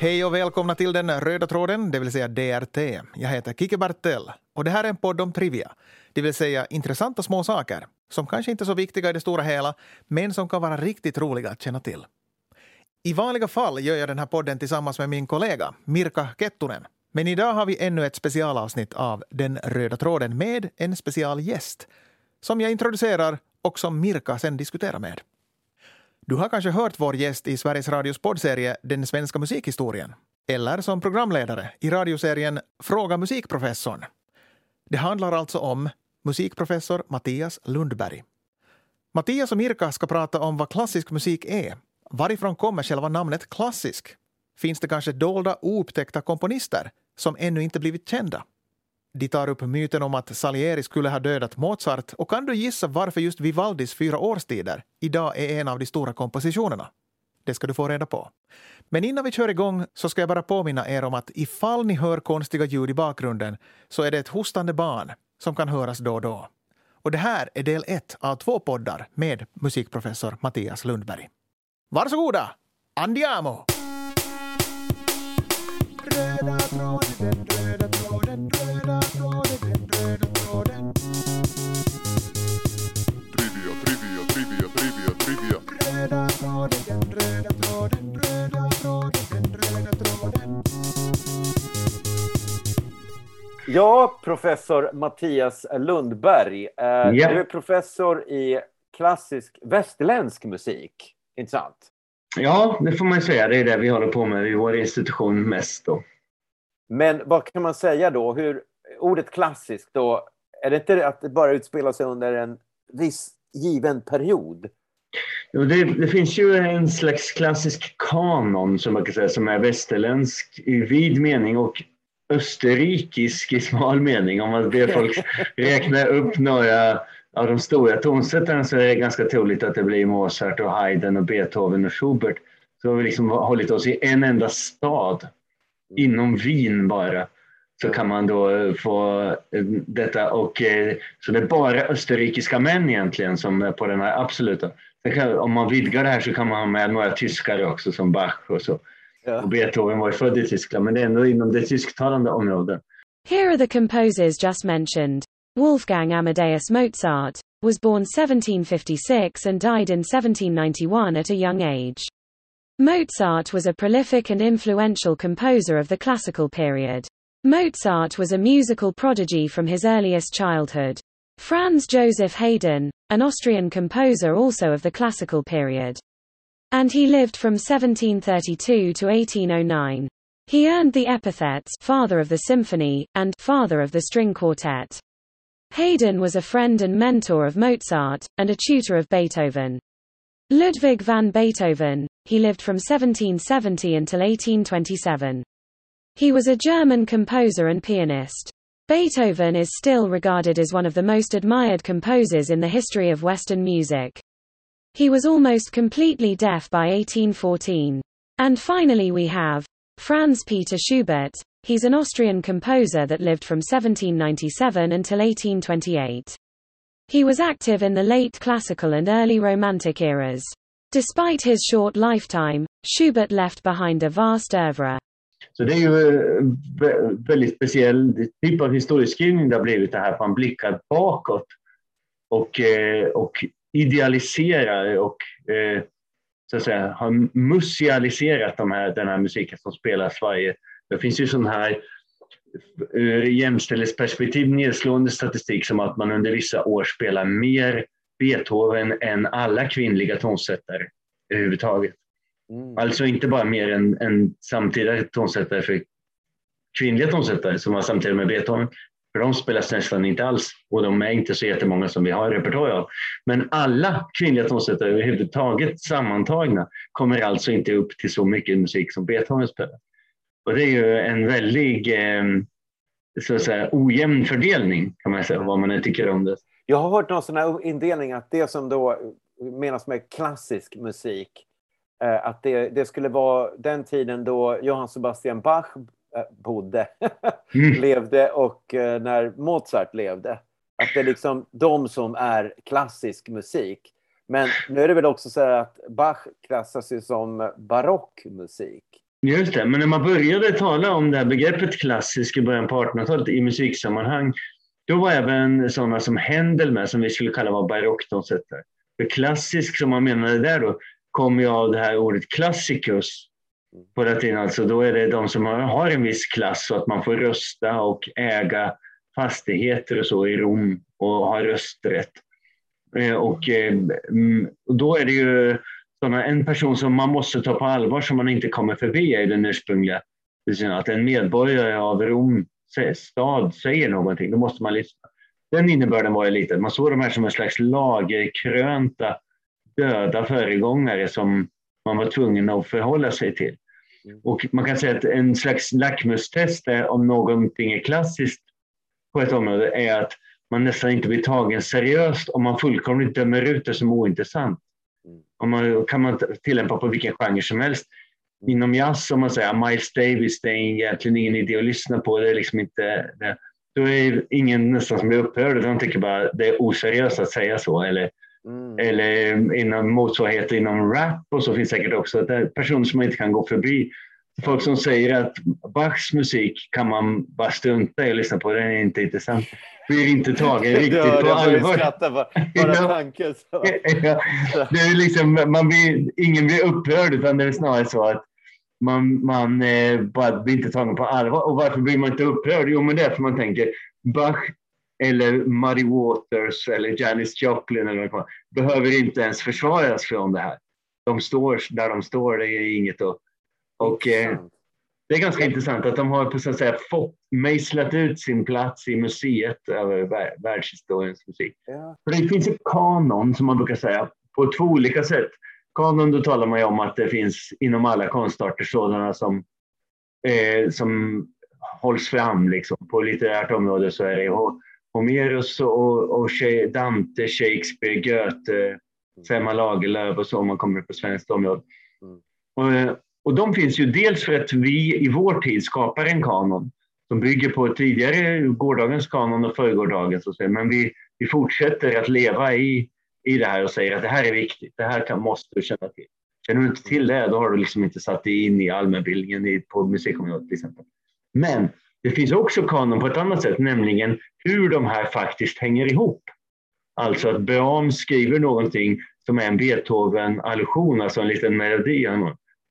Hej och välkomna till den röda tråden, det vill säga DRT. Jag heter Kike Bartell och det här är en podd om trivia, det vill säga intressanta små saker som kanske inte är så viktiga i det stora hela, men som kan vara riktigt roliga att känna till. I vanliga fall gör jag den här podden tillsammans med min kollega Mirka Kettunen. Men idag har vi ännu ett specialavsnitt av Den röda tråden med en specialgäst som jag introducerar och som Mirka sen diskuterar med. Du har kanske hört vår gäst i Sveriges Radios poddserie Den svenska musikhistorien eller som programledare i radioserien Fråga musikprofessorn. Det handlar alltså om musikprofessor Mattias Lundberg. Mattias och Mirka ska prata om vad klassisk musik är. Varifrån kommer själva namnet klassisk? Finns det kanske dolda oupptäckta komponister som ännu inte blivit kända? De tar upp myten om att Salieri skulle ha dödat Mozart och kan du gissa varför just Vivaldis fyra årstider idag är en av de stora kompositionerna? Det ska du få reda på. Men innan vi kör igång så ska jag bara påminna er om att ifall ni hör konstiga ljud i bakgrunden så är det ett hostande barn som kan höras då och då. Och det här är del ett av två poddar med musikprofessor Mattias Lundberg. Varsågoda! Andiamo! Röda tråden, röda tråden, röda Tråden, röda tråden, röda tråden, röda tråden. Ja, professor Mattias Lundberg. Eh, Ja. Du är professor i klassisk västerländsk musik. Inte sant? Ja, det får man säga. Det är det vi håller på med i vår institution mest. Då. Men vad kan man säga då? Hur, ordet klassisk då, är det inte att det bara utspelar sig under en viss given period? Jo, det, det finns ju en slags klassisk kanon som man kan säga som är västerländsk i vid mening och österrikisk i smal mening. Om man ber folk räkna upp några av de stora tonsättarna så är det ganska troligt att det blir Mozart och Haydn och Beethoven och Schubert. Så har vi liksom hållit oss i en enda stad inom Wien bara så kan man då eh, få eh, detta och eh, så det är bara österrikiska män egentligen som är på den här absoluta. Sen kan, om man vidgar det här så kan man ha med några tyskar också som Bach och så. Ja. Och Beethoven var ju född i Tyskland men det är ändå inom det tysktalande området. Here are the composers just mentioned. Wolfgang Amadeus Mozart was born 1756 and died in 1791 at a young age. Mozart was a prolific and influential composer of the classical period. Mozart was a musical prodigy from his earliest childhood. Franz Joseph Haydn, an Austrian composer also of the classical period. And he lived from 1732 to 1809. He earned the epithets Father of the Symphony and Father of the String Quartet. Haydn was a friend and mentor of Mozart, and a tutor of Beethoven. Ludwig van Beethoven, he lived from 1770 until 1827. He was a German composer and pianist. Beethoven is still regarded as one of the most admired composers in the history of Western music. He was almost completely deaf by 1814. And finally we have Franz Peter Schubert. He's an Austrian composer that lived from 1797 until 1828. He was active in the late classical and early romantic eras. Despite his short lifetime, Schubert left behind a vast oeuvre. Så det är ju eh, väldigt speciell typ av historieskrivning det har blivit det här. att Man blickar bakåt och, eh, och idealiserar och eh, så att säga har musealiserat de här, den här musiken som spelas varje... Det finns ju sån här ur jämställdhetsperspektiv nedslående statistik som att man under vissa år spelar mer Beethoven än alla kvinnliga tonsättare överhuvudtaget. Mm. Alltså inte bara mer än, än samtida tonsättare för kvinnliga tonsättare som var samtidigt med Beethoven. För de spelas nästan inte alls och de är inte så jättemånga som vi har i repertoar av. Men alla kvinnliga tonsättare överhuvudtaget sammantagna kommer alltså inte upp till så mycket musik som Beethoven spelar. Och det är ju en väldig eh, så att säga, ojämn fördelning kan man säga, vad man än tycker om det. Jag har hört någon sån här indelning att det som då menas med klassisk musik, att det, det skulle vara den tiden då Johann Sebastian Bach eh, bodde, Mm. levde och eh, när Mozart levde. Att det är liksom de som är klassisk musik. Men nu är det väl också så att Bach klassas ju som barockmusik. Just det, men när man började tala om det här begreppet klassisk i början på 1800-talet i musiksammanhang, då var även sådana som Händel med, som vi skulle kalla var barocktonsättare. För klassisk, som man menade där då, kommer ju av det här ordet klassikus på latin. Alltså då är det de som har, en viss klass så att man får rösta och äga fastigheter och så i Rom och ha rösträtt. Eh, eh, mm, och, då är det ju en person som man måste ta på allvar som man inte kommer förbi i den ursprungliga. Att en medborgare av Rom stad säger någonting, då måste man lyssna. Den innebörden var ju lite, man såg de här som en slags lagerkrönta döda föregångare som man var tvungen att förhålla sig till. Och man kan säga att en slags lackmustest om någonting är klassiskt på ett område är att man nästan inte blir tagen seriöst om man fullkomligt dömer ut det som ointressant. Om man, kan man tillämpa på vilken genre som helst. Inom jazz, om man säger Miles Davis, det är egentligen ingen idé att lyssna på. Det är liksom inte, det, då är det nästan som blir upprörd. De tycker bara det är oseriöst att säga så. Eller, mm. eller inom motsvarigheter inom rap och så finns säkert också det är personer som man inte kan gå förbi. Folk som säger att Bachs musik kan man bara strunta i och lyssna på, den är inte intressant. Blir inte tagen riktigt på allvar. Bara, tanken. Ja, det är liksom, man blir, ingen blir upprörd utan det är snarare så att man, man eh, bara blir inte tagen på allvar. Och varför blir man inte upprörd? Jo, men det är för man tänker Bach eller Muddy Waters eller Janis Joplin eller vad behöver inte ens försvaras från det här. De står där de står, det är inget att och eh, det är ganska intressant att de har på så säga fått mejslat ut sin plats i museet över världshistoriens musik. Ja. För det finns ett kanon som man brukar säga på två olika sätt. Kanon, då talar man ju om att det finns inom alla konstarter sådana som, eh, som hålls fram liksom. På litterärt område så är det Homeros och, och Dante, Shakespeare, Goethe, Selma Lagerlöf och så om man kommer på svenskt område. Mm. Och, eh, och de finns ju dels för att vi i vår tid skapar en kanon som bygger på tidigare gårdagens kanon och förrgårdagens. Och så, men vi, vi fortsätter att leva i, i det här och säger att det här är viktigt, det här kan, måste du känna till. Känner du inte till det, då har du liksom inte satt dig in i allmänbildningen på musikområdet till exempel. Men det finns också kanon på ett annat sätt, nämligen hur de här faktiskt hänger ihop. Alltså att Brahms skriver någonting som är en Beethoven-allusion, alltså en liten melodi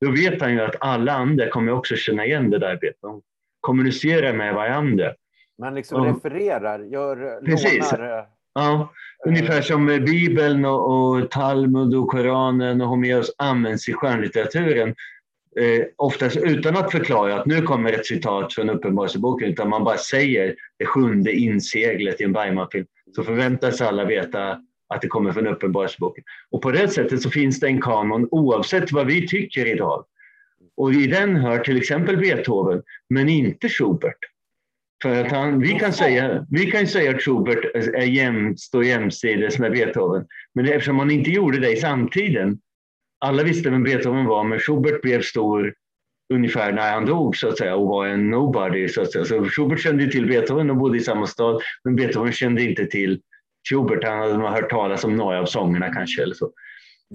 då vet han ju att alla andra kommer också känna igen det där. De kommunicerar med varandra. Man liksom och, refererar, gör, precis. lånar. Ja, ungefär som Bibeln och, och Talmud och Koranen och Homeros används i skönlitteraturen. Eh, oftast utan att förklara att nu kommer ett citat från Uppenbarelseboken, utan man bara säger det sjunde inseglet i en Bergmanfilm. Så förväntas alla veta att det kommer från Uppenbarelseboken. Och på det sättet så finns det en kanon oavsett vad vi tycker idag. Och i den hör till exempel Beethoven, men inte Schubert. För att han, vi, kan säga, vi kan säga att Schubert är jäm, står jämsides med Beethoven, men eftersom han inte gjorde det i samtiden, alla visste vem Beethoven var, men Schubert blev stor ungefär när han dog så att säga och var en nobody. Så, att säga. så Schubert kände till Beethoven och bodde i samma stad, men Beethoven kände inte till Schubert, han hade nog hört talas om några av sångerna kanske. Eller så.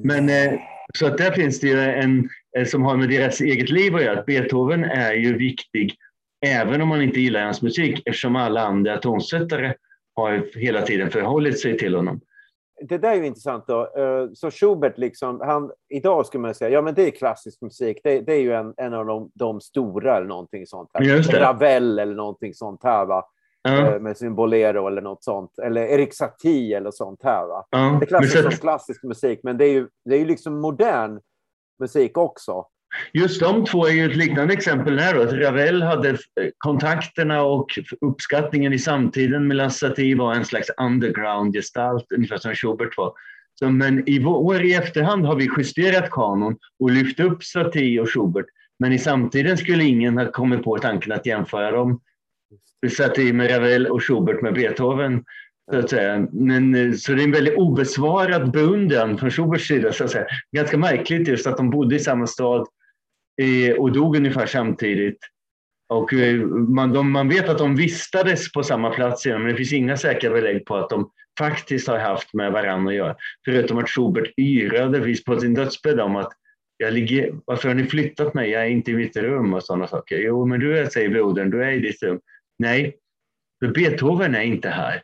Men, eh, så att där finns det ju en eh, som har med deras eget liv att göra. Beethoven är ju viktig även om man inte gillar hans musik eftersom alla andra tonsättare har hela tiden förhållit sig till honom. Det där är ju intressant. Då. Eh, så Schubert, liksom, han, idag skulle man säga ja men det är klassisk musik. Det, det är ju en, en av de, de, stora eller någonting sånt. Här. Ravel eller någonting sånt här. Va? Ja. Eh, med sin bolero eller något sånt. Eller Erik Satie eller sånt här. Va? Ja. Det klassas så... som klassisk musik, men det är ju, det är ju liksom modern musik också. Just de två är ju ett liknande exempel här. Då. Ravel hade eh, kontakterna och uppskattningen i samtiden medan Satie var en slags underground-gestalt, ungefär som Schubert var. Så, men i vår i efterhand har vi justerat kanon och lyft upp Satie och Schubert. Men i samtiden skulle ingen ha kommit på tanken att jämföra dem Satie med Ravel och Schubert med Beethoven. Så, att säga. Men, eh, så det är en väldigt obesvarad beundran från Schuberts sida. Så att säga. Ganska märkligt just att de bodde i samma stad och dog ungefär samtidigt. Och eh, man, de, man vet att de vistades på samma plats igen, men det finns inga säkra belägg på att de faktiskt har haft med varandra att göra. Förutom att Schubert yrade på sin dödsbädd om att jag ligger, varför har ni flyttat mig? Jag är inte i mitt rum och sådana saker. Jo, men du är, säger brodern, du är i ditt rum. Nej, för Beethoven är inte här.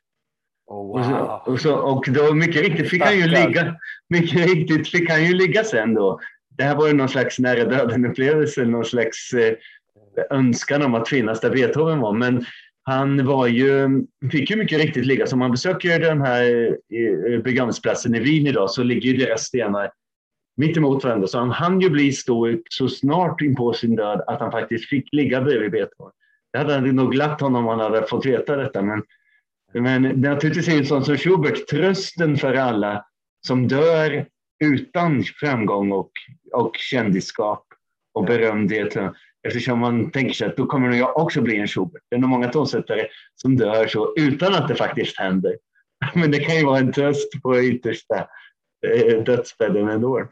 Oh, wow. Och, så, och, så, och då mycket riktigt fick han ju ligga, mycket riktigt fick han ju ligga sen då. Det här var ju någon slags nära döden-upplevelse, någon slags eh, önskan om att finnas där Beethoven var. Men han var ju, fick ju mycket riktigt ligga. Så om man besöker den här eh, begravningsplatsen i Wien idag så ligger ju deras stenar mitt emot varandra. Så han hann ju bli stor så snart in på sin död att han faktiskt fick ligga bredvid Beethoven. Det hade nog glatt honom om han hade fått veta detta. Men, men naturligtvis är det sånt som Schubert, trösten för alla som dör utan framgång och, och kändisskap och berömdhet. Eftersom man tänker sig att då kommer jag också bli en Schubert. Det är nog många tonsättare som dör så utan att det faktiskt händer. Men det kan ju vara en tröst på yttersta eh, dödsbädden ändå.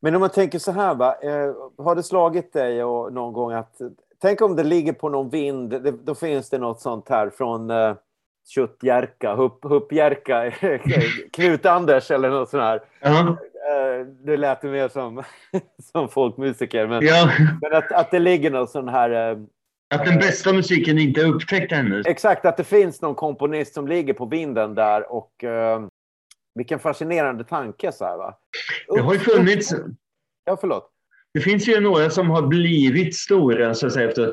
Men om man tänker så här, va? Eh, har det slagit dig någon gång att tänk om det ligger på någon vind, då finns det något sånt här från Tjuttjerka, Huppjerka, Hupp, Huppjärka, Knut-Anders eller något sånt här. Uh -huh. Det lät mer som, som folkmusiker, men, ja. men att, att det ligger någon sån här... Att den bästa musiken inte är upptäckt ännu. Exakt, att det finns någon komponist som ligger på vinden där och uh, vilken fascinerande tanke så här va. Det har ju funnits... Ja, förlåt. Det finns ju några som har blivit stora så att säga efter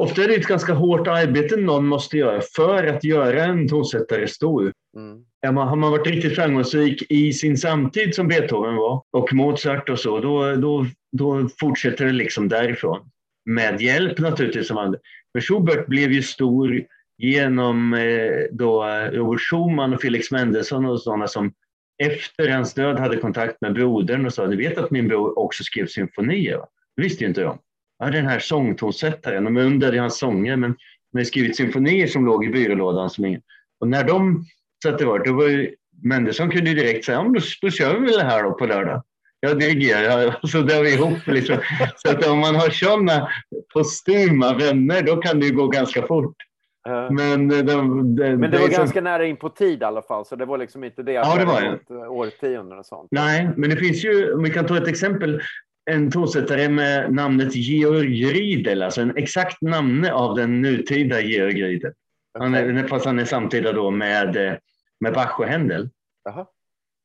Ofta är det ett ganska hårt arbete någon måste göra för att göra en tonsättare stor. Mm. Har man varit riktigt framgångsrik i sin samtid som Beethoven var och Mozart och så, då, då, då fortsätter det liksom därifrån. Med hjälp naturligtvis andra. Men Schubert blev ju stor genom eh, då Robert Schumann och Felix Mendelssohn och sådana som efter hans död hade kontakt med brodern och sa, ni vet att min bror också skrev symfonier? Va? Det visste ju inte jag ja, den här sångtonsättaren. De undrade hans sånger, men de hade skrivit symfonier som låg i byrålådan. Som ingen. Och när de satte vart, då var ju, Mendelssohn kunde ju direkt säga, ja, då, då kör vi väl det här då på lördag. Jag dirigerar, så drar vi ihop. Liksom. Så att om man har sådana postuma vänner, då kan det ju gå ganska fort. Men, de, de, men det var ganska som... nära in på tid i alla fall, så det var liksom inte det att ja, det var årtionden och sånt. Nej, men det finns ju, om vi kan ta ett exempel, en tonsättare med namnet Georg Riedel, alltså en exakt namne av den nutida Georg Riedel. Han är, fast han är samtida då med, med Bach och Händel.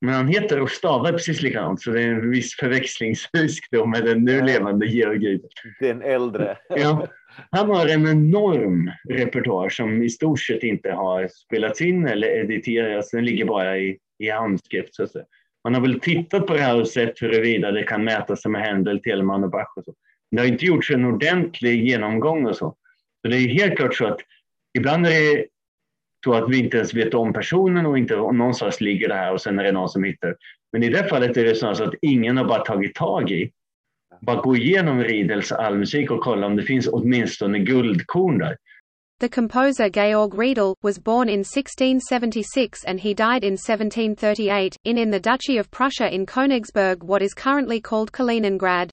Men han heter och stavar precis likadant, så det är en viss förväxlingsrisk då med den nu levande Georg Riedel. Den äldre. ja. Han har en enorm repertoar som i stort sett inte har spelats in eller editerats. Den ligger bara i, i handskrift. Så att säga. Man har väl tittat på det här och sett huruvida det kan mäta sig med Händel, Telemann och Bach och så. Men det har inte gjorts en ordentlig genomgång och så. Så det är helt klart så att ibland är det så att vi inte ens vet om personen och inte någonstans ligger det här och sen är det någon som hittar. Men i det fallet är det snarare så att ingen har bara tagit tag i. Bara gå igenom Riedels allmusik och kolla om det finns åtminstone guldkorn där. The composer Georg Riedel, was born in 1676 and he died in 1738, in in the Duchy of Prussia in Königsberg what is currently called Kaliningrad.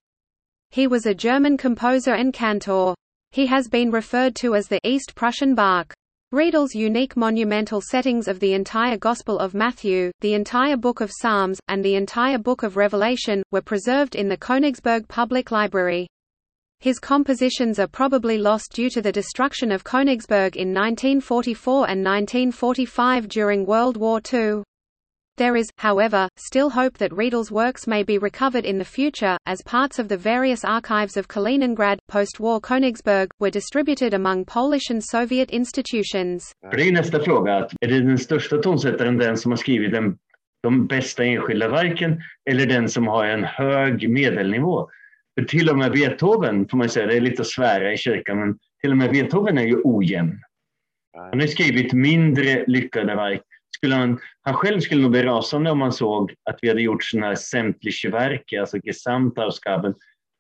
He was a German composer and cantor. He has been referred to as the East Prussian Bach. Riedel's unique monumental settings of the entire Gospel of Matthew, the entire Book of Psalms, and the entire Book of Revelation, were preserved in the Königsberg Public Library. His compositions are probably lost due to the destruction of Königsberg in 1944 and 1945 during World War II. There is, however, still hope that Riedel's works may be recovered in the future, as parts of the various archives of Kaliningrad, post-war Königsberg, were distributed among Polish and Soviet institutions. De bästa enskilda verken eller den som har en hög medelnivå? För till och med Beethoven, får man säga, det är lite att svära i kyrkan, men till och med Beethoven är ju ojämn. Han har skrivit mindre lyckade verk. Skulle han, han själv skulle nog bli rasande om han såg att vi hade gjort sådana här sämtliche Werke, alltså Gesamtausgaben,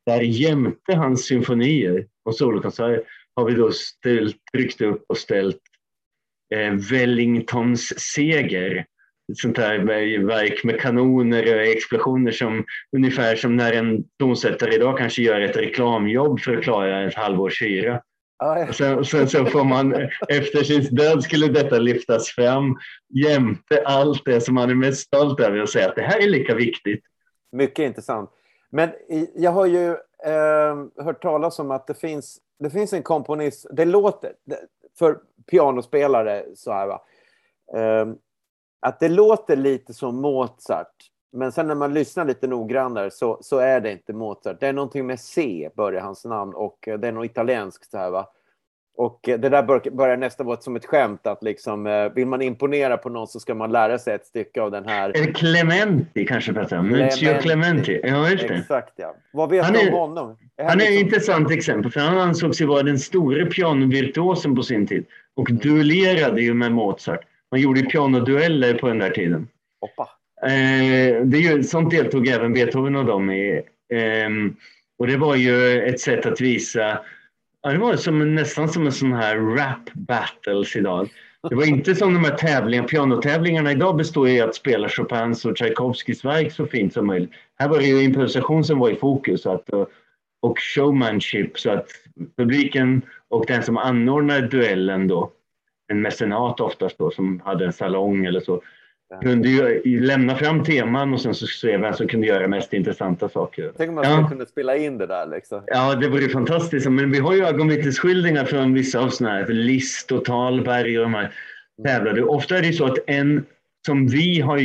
där jämte hans symfonier och solokonserter har vi då ställt, tryckt upp och ställt eh, Wellingtons seger sånt här verk med kanoner och explosioner som ungefär som när en tonsättare idag kanske gör ett reklamjobb för att klara ett halvårs hyra. Sen, sen, så får man, efter sin död skulle detta lyftas fram jämte allt det som man är mest stolt över och säga att det här är lika viktigt. Mycket intressant. Men jag har ju eh, hört talas om att det finns, det finns en komponist, det låter, för pianospelare så här va, eh, att det låter lite som Mozart. Men sen när man lyssnar lite noggrannare så, så är det inte Mozart. Det är någonting med C, börjar hans namn, och det är något italienskt så här va. Och det där börjar nästan vara som ett skämt att liksom, eh, vill man imponera på någon så ska man lära sig ett stycke av den här. Är Clementi kanske Petter? Muzio Clementi. Ja, just det. Exakt ja. Vad vet han du om honom? Är han, är liksom... ett intressant exempel för han ansågs ju vara den stora pianovirtuosen på sin tid och duellerade ju med Mozart. Man gjorde ju pianodueller på den där tiden. Hoppa. Eh, det ju, sånt deltog även Beethoven och dem i. Eh, och det var ju ett sätt att visa Ja, det var som, nästan som en sån här rap battles idag. Det var inte som de här tävlingarna, pianotävlingarna idag består i att spela Chopins och Tchaikovskys verk så fint som möjligt. Här var det ju improvisation som var i fokus att, och showmanship så att publiken och den som anordnade duellen då, en mecenat oftast då som hade en salong eller så, kunde ju lämna fram teman och sen så se vem som kunde göra mest intressanta saker. Tänk om man ja. kunde spela in det där liksom. Ja, det vore fantastiskt. Men vi har ju ögonvittnesskildringar från vissa av sådana här, List och Talberg och de här tävlade. Ofta är det så att en som vi har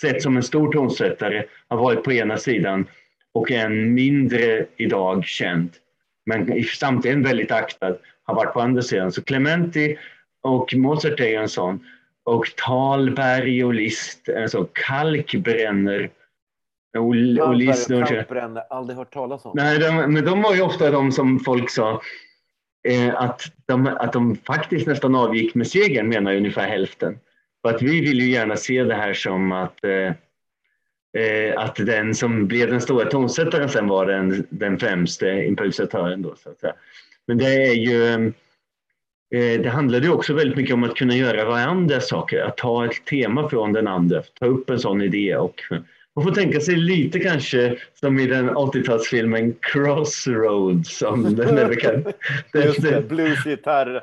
sett som en stor tonsättare har varit på ena sidan och en mindre idag känd, men samtidigt väldigt aktad, har varit på andra sidan. Så Clementi och Mozart är ju en sån och Talberg och List, alltså kalkbränner. Och, och List, och kalkbränner, aldrig hört talas om. Nej, de, men de var ju ofta de som folk sa eh, att, de, att de faktiskt nästan avgick med segern, menar ungefär hälften. För att vi vill ju gärna se det här som att eh, eh, att den som blev den stora tonsättaren sen var den, den främste improvisatören. Då, så att säga. Men det är ju det handlade också väldigt mycket om att kunna göra varandra saker, att ta ett tema från den andra, ta upp en sån idé. Och man får tänka sig lite kanske som i den 80-talsfilmen Crossroads som den är bekant. Just det, bluesgitarr.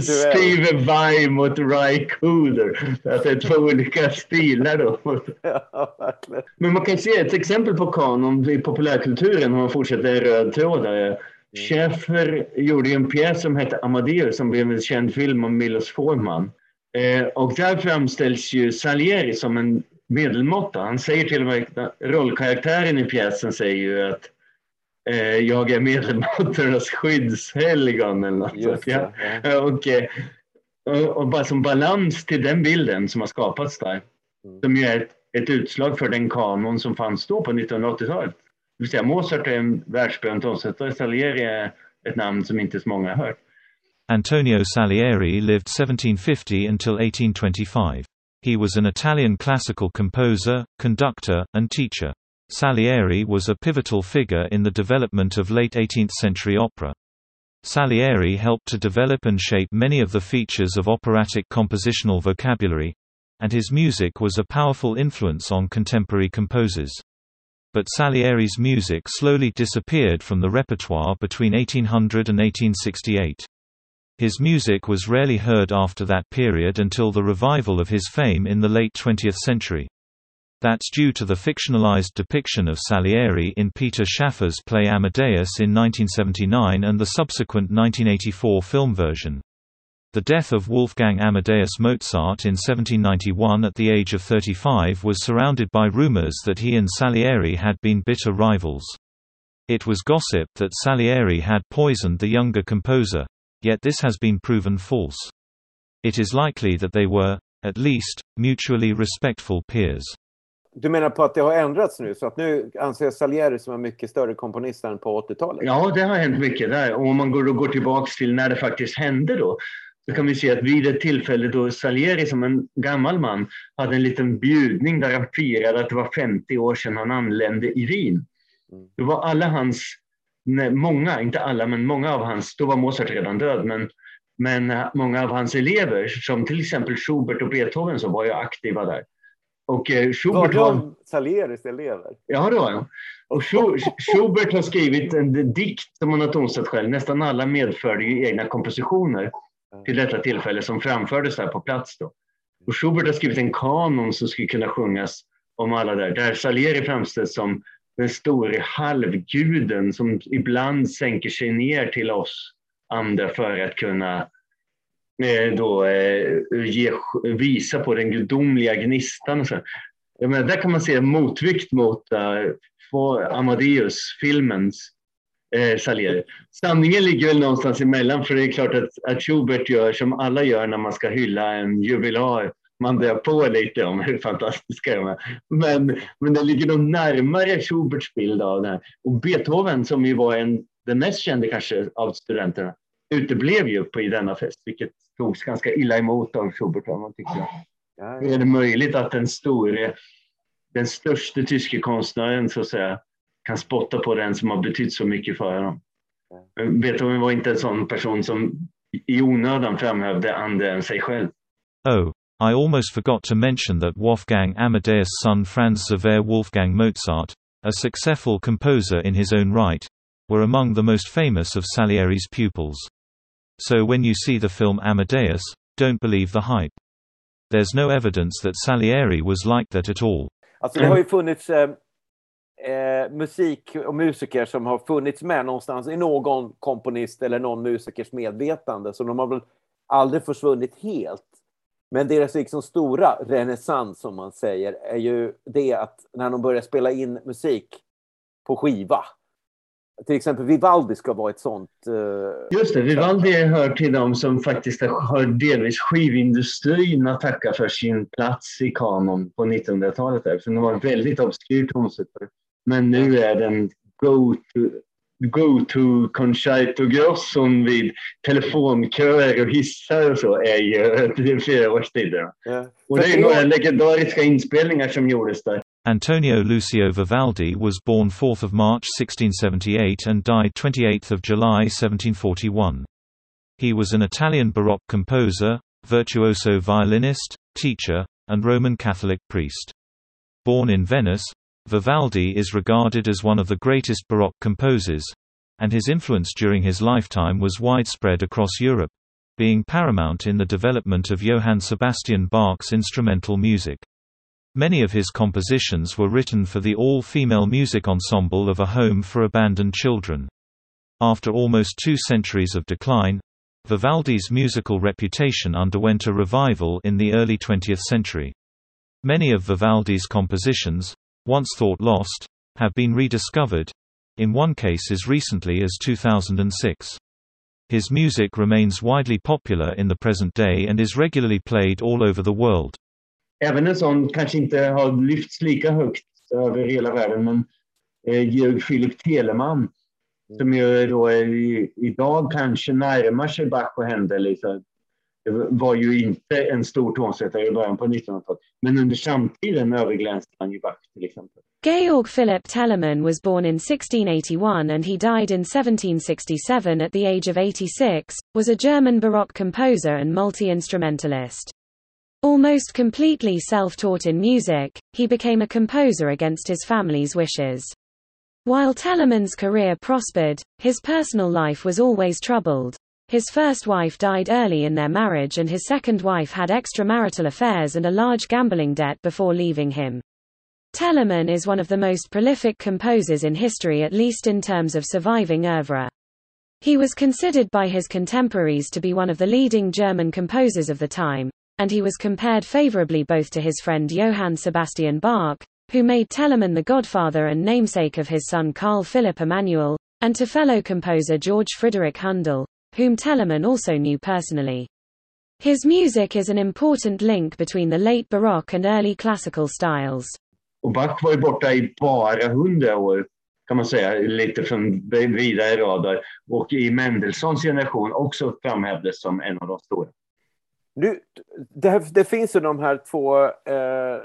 Steve Vai mot Ry Cooder. Att det är två olika stilar då. Ja, Men man kan se ett exempel på kanon i populärkulturen om man fortsätter röd tråd där Schäfer gjorde en pjäs som hette Amadeus som blev en känd film om Milos Forman. Eh, och där framställs ju Salieri som en medelmåtta. Han säger till och med, rollkaraktären i pjäsen säger ju att eh, jag är medelmåttornas skyddshelgon eller något Just ja. ja. Och, eh, och, och, bara som balans till den bilden som har skapats där, mm. som ju är ett, ett utslag för den kanon som fanns då på 1980-talet vill säga Mozart är en världsberömd tonsättare, Salieri är ett namn som inte så många har hört. Antonio Salieri lived 1750 until 1825. He was an Italian classical composer, conductor, and teacher. Salieri was a pivotal figure in the development of late 18th century opera. Salieri helped to develop and shape many of the features of operatic compositional vocabulary, and his music was a powerful influence on contemporary composers but Salieri's music slowly disappeared from the repertoire between 1800 and 1868. His music was rarely heard after that period until the revival of his fame in the late 20th century. That's due to the fictionalized depiction of Salieri in Peter Schaffer's play Amadeus in 1979 and the subsequent 1984 film version. The death of Wolfgang Amadeus Mozart in 1791 at the age of 35 was surrounded by rumors that he and Salieri had been bitter rivals. It was gossip that Salieri had poisoned the younger composer, yet this has been proven false. It is likely that they were, at least, mutually respectful peers. Du menar på att det har ändrats nu, så att nu anser Salieri som en mycket större komponist än på 80-talet? Ja, det har hänt mycket där. Och om man går, och går tillbaka till när det faktiskt hände då, så kan vi se att vid ett tillfälle då Salieri som en gammal man hade en liten bjudning där han firade att det var 50 år sedan han anlände i Wien. Mm. Då var alla hans, många, inte alla, men många av hans, då var Mozart redan död, men, men eh, många av hans elever, som till exempel Schubert och Beethoven, så var ju aktiva där. Och eh, Schubert var de Salieris elever? Ja, det var de. Och Schubert har skrivit en dikt som han har tonsatt själv. Nästan alla medförde ju egna kompositioner till detta tillfälle som framfördes där på plats. Då. Och Schubert har skrivit en kanon som skulle kunna sjungas om alla där, där Salieri framställs som den store halvguden som ibland sänker sig ner till oss andra för att kunna eh, då, eh, ge, visa på den gudomliga gnistan. Och så. Jag menar, där kan man se en motvikt mot uh, Amadeus-filmens eh, Salieri. Sanningen ligger väl någonstans emellan för det är klart att, att Schubert gör som alla gör när man ska hylla en jubilar man drar på lite om hur fantastiska de är. Men, men det ligger nog närmare Schuberts bild av det här. Och Beethoven som ju var en, den mest kände kanske av studenterna uteblev ju på i denna fest, vilket togs ganska illa emot av Schubert. Man tycker. Ja, ja. Är det möjligt att den store, den största tyske konstnären så att säga, kan spotta på den som har betytt så mycket för honom? Beethoven var inte en sån person som i onödan framhävde andra än sig själv. Oh, I almost forgot to mention that Wolfgang Amadeus' son Franz Xaver Wolfgang Mozart, a successful composer in his own right, were among the most famous of Salieri's pupils. So when you see the film Amadeus, don't believe the hype. There's no evidence that Salieri was like that at all. Alltså det har ju funnits eh, eh, eh, musik och musiker som har funnits med någonstans i någon komponist eller någon musikers medvetande, så de har väl aldrig försvunnit helt. Men deras liksom stora renässans, som man säger, är ju det att när de börjar spela in musik på skiva. Till exempel Vivaldi ska vara ett sånt... Uh, Just det, Vivaldi hör till dem som faktiskt har delvis skivindustrin att tacka för sin plats i kanon på 1900-talet. För den var väldigt obskyr tonsättare. Men nu är den go-to go-to concerto grosson vid telefonköer och hissar och så är ju fyraårstiden. Ja. Och det är några legendariska inspelningar som gjordes där. Antonio Lucio Vivaldi was born 4th of March 1678 and died 28th of July 1741. He was an Italian Baroque composer, virtuoso violinist, teacher, and Roman Catholic priest. Born in Venice, Vivaldi is regarded as one of the greatest Baroque composers, and his influence during his lifetime was widespread across Europe, being paramount in the development of Johann Sebastian Bach's instrumental music. Many of his compositions were written for the all-female music ensemble of a home for abandoned children. After almost two centuries of decline, Vivaldi's musical reputation underwent a revival in the early 20th century. Many of Vivaldi's compositions, once thought lost, have been rediscovered, in one case as recently as 2006. His music remains widely popular in the present day and is regularly played all over the world. Även en sån kanske inte har lyfts lika högt över hela världen, men eh, Georg Philip Telemann som ju då är, idag kanske närmar sig Bach och Händel. Liksom var ju inte en stor tonsättare i början på 1900-talet. Men under samtiden överglänste han ju Bach till exempel. Georg Philipp Telemann was born in 1681 and he died in 1767 at the age of 86, was a German Baroque composer and multi-instrumentalist. Almost completely self-taught in music, he became a composer against his family's wishes. While Telemann's career prospered, his personal life was always troubled. His first wife died early in their marriage and his second wife had extramarital affairs and a large gambling debt before leaving him. Telemann is one of the most prolific composers in history at least in terms of surviving oeuvre. He was considered by his contemporaries to be one of the leading German composers of the time, and he was compared favorably both to his friend Johann Sebastian Bach, who made Telemann the godfather and namesake of his son Carl Philipp Emanuel, and to fellow composer George Friedrich Handel, whom Telemann also knew personally. His music is an important link between the late Baroque and early classical styles. Och Bach var ju borta i bara hundra år, kan man säga, lite från vidare radar. Och i Mendelssohns generation också framhävdes som en av de stora. Nu, det, det finns ju de här två eh,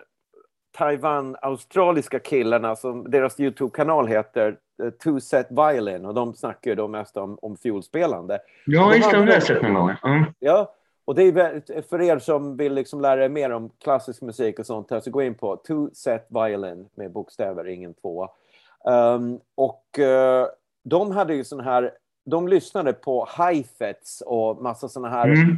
Taiwan-australiska killarna som deras Youtube-kanal heter Two Set Violin och de snackar ju då mest om, om fiolspelande. Ja, just det, har jag sett någon gång. Mm. Ja, och det är för er som vill liksom lära er mer om klassisk musik och sånt här så gå in på Two Set Violin med bokstäver, ingen tvåa. Um, och uh, de hade ju sån här, de lyssnade på Heifetz och massa såna här, mm.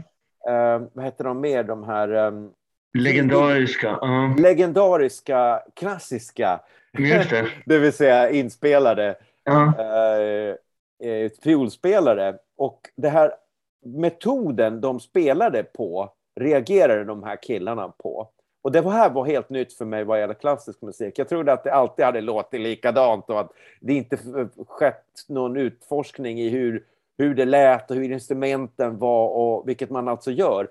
uh, vad heter de mer, de här um, Legendariska. Uh. Legendariska, klassiska det. det vill säga inspelade Ja. eh, eh, fiolspelare. Och det här metoden de spelade på reagerade de här killarna på. Och det här var helt nytt för mig vad gäller klassisk musik. Jag trodde att det alltid hade låtit likadant och att det inte skett någon utforskning i hur, hur det lät och hur instrumenten var och vilket man alltså gör.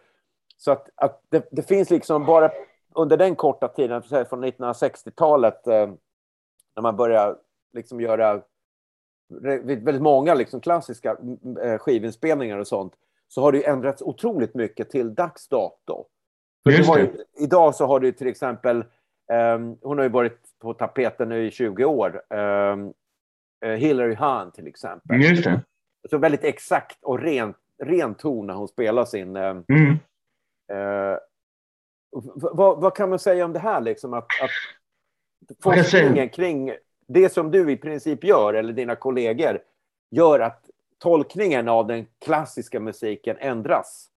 Så att, att det, det finns liksom bara under den korta tiden, från 1960-talet, eh, när man börjar liksom göra väldigt många liksom klassiska eh, skivinspelningar och sånt, så har det ju ändrats otroligt mycket till dags dato. Ju, idag så har du till exempel, ehm, hon har ju varit på tapeten nu i 20 år, ehm, eh, Hillary Hahn till exempel. Just det. Så väldigt exakt och ren, ren ton när hon spelar sin... ehm, Mm. v- vad, vad kan man säga om det här liksom? Att, att Vad kan jag säga? Forskningen kring det som du i princip gör, eller dina kollegor, gör att tolkningen av den klassiska musiken ändras.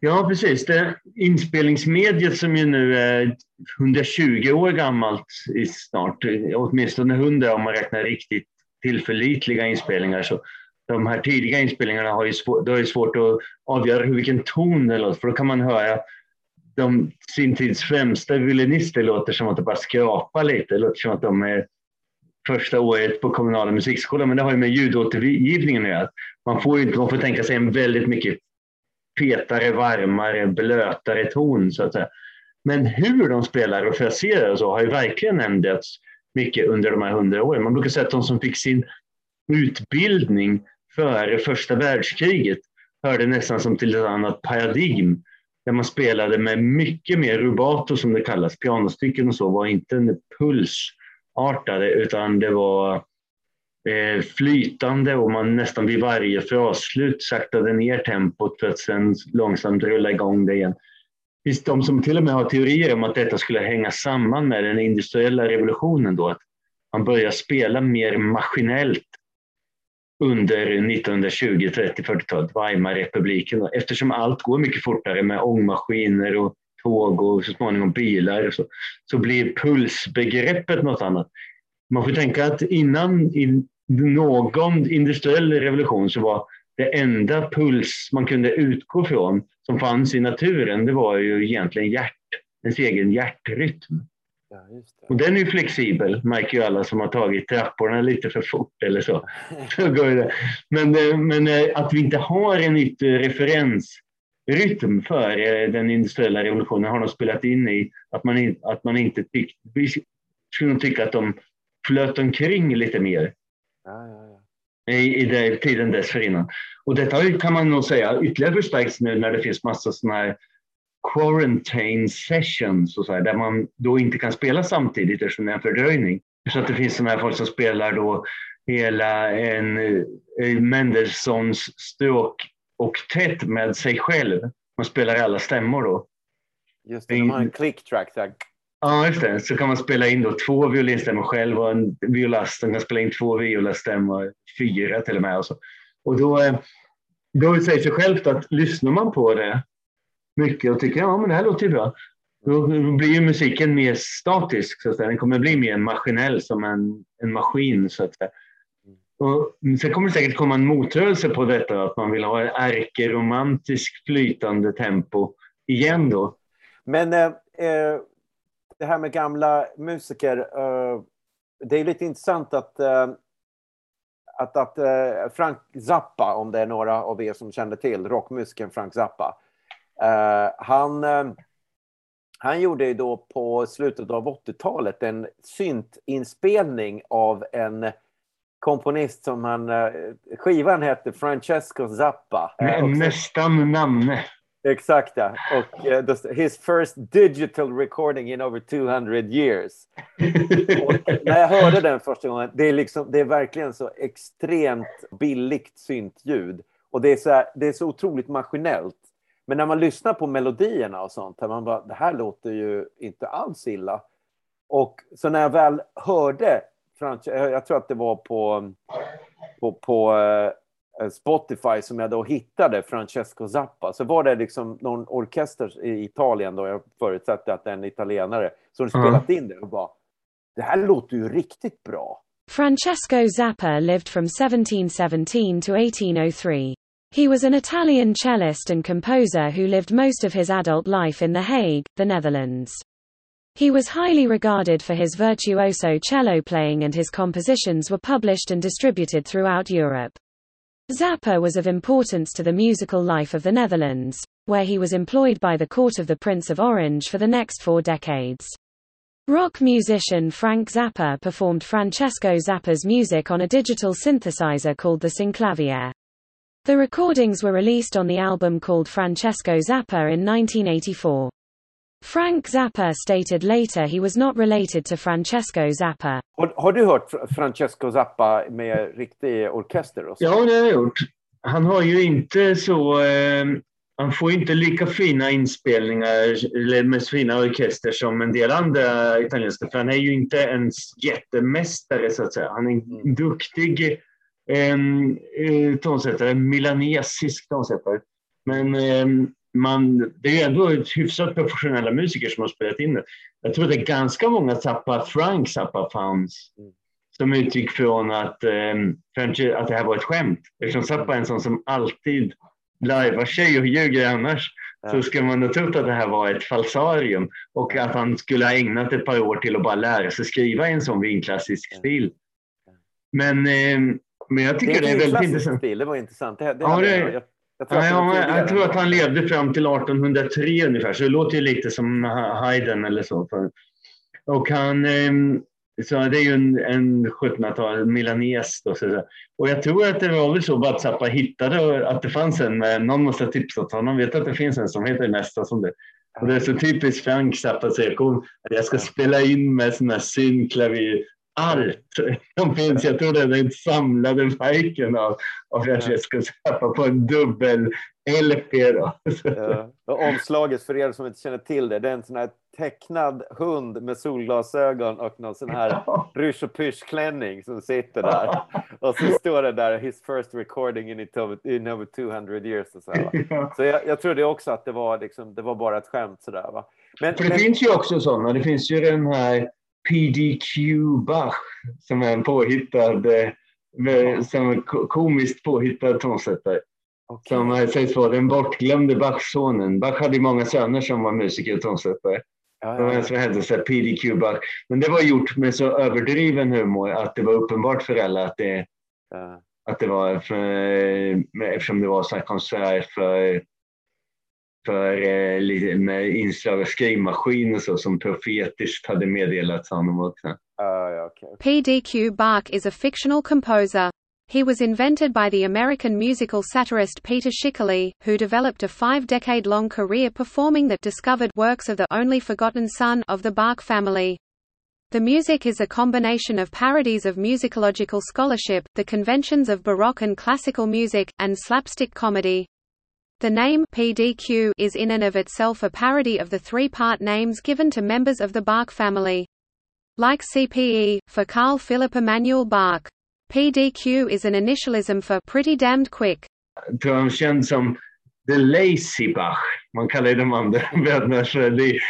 Ja, precis. Det inspelningsmediet som ju nu är 120 år gammalt i snart, åtminstone 100 om man räknar riktigt tillförlitliga inspelningar. Så de här tidiga inspelningarna har ju svårt, det har ju svårt att avgöra hur vilken ton det låter, för då kan man höra de sin tids främsta violinister låter som att det bara skrapar lite. Det låter som att de är första året på kommunala musikskolan, men det har ju med ljudåtergivningen att göra. Man får ju inte, man får tänka sig en väldigt mycket fetare, varmare, blötare ton så att säga. Men hur de spelar och fraserar och så har ju verkligen ändrats mycket under de här hundra åren. Man brukar säga att de som fick sin utbildning före första världskriget hörde nästan som till ett annat paradigm där man spelade med mycket mer rubato som det kallas. Pianostycken och så var inte en pulsartade utan det var eh, flytande och man nästan vid varje frasslut saktade ner tempot för att sedan långsamt rulla igång det igen. Det finns de som till och med har teorier om att detta skulle hänga samman med den industriella revolutionen då, att man börjar spela mer maskinellt under 1920, 30, 40-talet, Weimarrepubliken. Eftersom allt går mycket fortare med ångmaskiner och tåg och så småningom bilar och så, så blir pulsbegreppet något annat. Man får tänka att innan i någon industriell revolution så var det enda puls man kunde utgå från som fanns i naturen, det var ju egentligen hjärt, ens egen hjärtrytm. Ja. Och den är flexibel, märker ju alla som har tagit trapporna lite för fort eller så. så går det. Men, eh, men eh, att vi inte har en yttre referensrytm för eh, den industriella revolutionen har nog spelat in i att man, att man inte tyckte... Vi skulle tycka att de flöt omkring lite mer Ja, ja, i, i det, tiden dessförinnan. Och detta kan man nog säga ytterligare förstärks nu när det finns massa sådana här quarantine sessions och så här, där man då inte kan spela samtidigt eftersom det är en fördröjning. Så att det finns sådana här folk som spelar då hela en eh, Mendelssohns stråkoktett med sig själv. Man spelar alla stämmor då. Just det, de har en click track där. Ja, just det. Så kan man spela in då två violinstämmor själv och en violast som kan spela in två violastämmor, fyra till och med. Och, så. och då, eh, då säger sig självt att lyssnar man på det mycket och tycker ja men det här låter ju bra, då blir ju musiken mer statisk. Så att säga. Den kommer bli mer maskinell som en, en maskin. Så att säga. Och sen kommer det säkert komma en motrörelse på detta, att man vill ha en ärkeromantisk flytande tempo igen då. Men eh, eh, det här med gamla musiker. Eh, det är lite intressant att, eh, att, att eh, Frank Zappa, om det är några av er som känner till rockmusikern Frank Zappa. Eh, han, eh, han gjorde ju då på slutet av 80-talet en syntinspelning av en komponist som han... Eh, skivan hette Francesco Zappa. Så- Nästan namne. Exakt, ja. Och the- his first digital recording in over 200 years. När jag hörde den första gången, det är, liksom, det är verkligen så extremt billigt syntljud. Och det är, så här, det är så otroligt maskinellt. Men när man lyssnar på melodierna och sånt, man bara, det här låter ju inte alls illa. Och så när jag väl hörde, jag tror att det var på, på, på eh, Spotify som jag då hittade Francesco Zappa, så var det liksom någon orkester i Italien, då jag förutsatte att det är en italienare, som spelat in det och bara det här låter ju riktigt bra. Francesco Zappa lived from 1717 to 1803. He was an Italian cellist and composer who lived most of his adult life in The Hague, the Netherlands. He was highly regarded for his virtuoso cello playing and his compositions were published and distributed throughout Europe. Zappa was of importance to the musical life of the Netherlands, where he was employed by the court of the Prince of Orange for the next four decades. Rock musician Frank Zappa performed Francesco Zappa's music on a digital synthesizer called the Synclavier. The recordings were released on the album called Francesco Zappa in 1984. Frank Zappa stated later he was not related to Francesco Zappa. Har, har du hört Francesco Zappa med riktig orkester? Och så? Ja, det har jag gjort. Han har ju inte så... Eh, han får inte lika fina inspelningar eller med fina orkester som en del andra italienska. För han är ju inte en jättemästare så att säga. Han är en mm. duktig eh, tonsättare, en milanesisk tonsättare. Men eh, man, det är ändå hyfsat professionella musiker som har spelat in det. Jag tror det är ganska många Zappa, Frank Zappa-fans mm. som utgick från att, eh, att det här var ett skämt. Eftersom Zappa är en sån som alltid lajvar sig och ljuger annars ja. så ska man ha trott att det här var ett falsarium och att han skulle ha ägnat ett par år till att bara lära sig skriva i en sån vinklassisk stil. Men, eh, men jag tycker det är, det är väldigt intressant. Stil, det var intressant. Det, det ja, det, jag, jag, tror, ja, jag, jag tror att han levde fram till 1803 ungefär, så det låter ju lite som Haydn eller så. Och han, eh, så det är ju en, en 1700-tal milanes. Då, så, och jag tror att det var väl så att Zappa hittade att det fanns en, någon måste ha tipsat honom, vet att det finns en som heter nästa som det. Och det är så typiskt Frank Zappa säger att jag ska spela in med sådana här synklavier allt som finns. Jag tror det är den samlade verken av, av Francesco Zappa på en dubbel LP. Då. Ja. Omslaget för er som inte känner till det, det är en sån här tecknad hund med solglasögon och någon sån här rysch och pysch-klänning som sitter där. Och så står det där, his first recording in, in over 200 years. Och så ja. så jag, jag trodde också att det var, liksom, det var bara ett skämt sådär. Va? Men, För det men... finns ju också sådana, det finns ju den här PDQ Bach som är en påhittad, eh, som en komiskt påhittad tonsättare. Okay. Som sägs vara den bortglömde Bach-sonen. Bach hade många söner som var musiker och tonsättare. Ja, ja, ja. Som hette så PDQ Bach. Men det var gjort med så överdriven humor att det var uppenbart för alla att det, ja. att det var för, eftersom det var så här konsert för för eh, med inslag av skrivmaskin och så som profetiskt hade meddelats honom också. Uh, okay. PDQ Bach is a fictional composer. He was invented by the American musical satirist Peter Schickele, who developed a five-decade-long career performing the discovered works of the only forgotten son of the Bach family. The music is a combination of parodies of musicological scholarship, the conventions of Baroque and classical music, and slapstick comedy. The name PDQ is in and of itself a parody of the three-part names given to members of the Bach family. Like CPE, for Carl Philipp Emanuel Bach. PDQ is an initialism for pretty damned quick. De känd som The Lazy Bach. Man kallar de andra bröderna för the,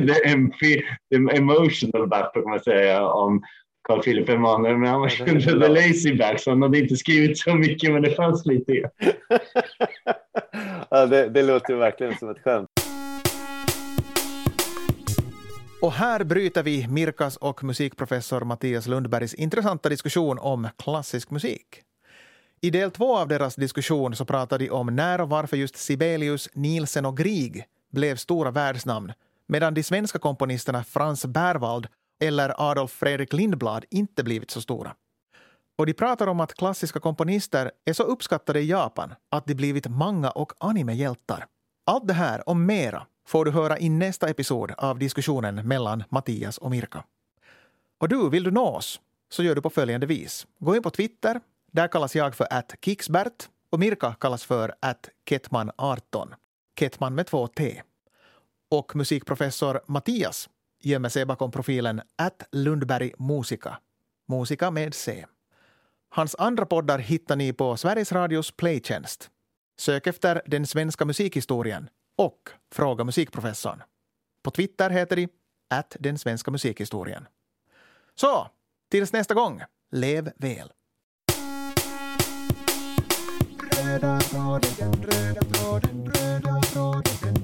the, MP, the Emotional Bach, kan man säga, om Carl Philip Emanuel, men han var känd för The Lazy Bach, så han hade inte skrivit så mycket, men det fanns lite. ja, det, det låter verkligen som ett skämt. Och här bryter vi Mirkas och musikprofessor Mattias Lundbergs intressanta diskussion om klassisk musik. I del två av deras diskussion så pratar de om när och varför just Sibelius, Nielsen och Grieg blev stora världsnamn medan de svenska komponisterna Frans Berwald eller Adolf Fredrik Lindblad inte blivit så stora. Och de pratar om att klassiska komponister är så uppskattade i Japan att de blivit manga och animehjältar. Allt det här och mera får du höra i nästa episod av diskussionen mellan Mattias och Mirka. Och du, vill du nå oss så gör du på följande vis. Gå in på Twitter. Där kallas jag för att Kicksbert och Mirka kallas för att Ketman18. Ketman med två T. Och musikprofessor Mattias gömmer sig bakom profilen att Lundberg Musika. Musika med C. Hans andra poddar hittar ni på Sveriges Radios playtjänst. Sök efter Den svenska musikhistorien och Fråga musikprofessorn. På Twitter heter de att Den svenska musikhistorien. Så, tills nästa gång, lev väl. Röda tråden, röda tråden, röda tråden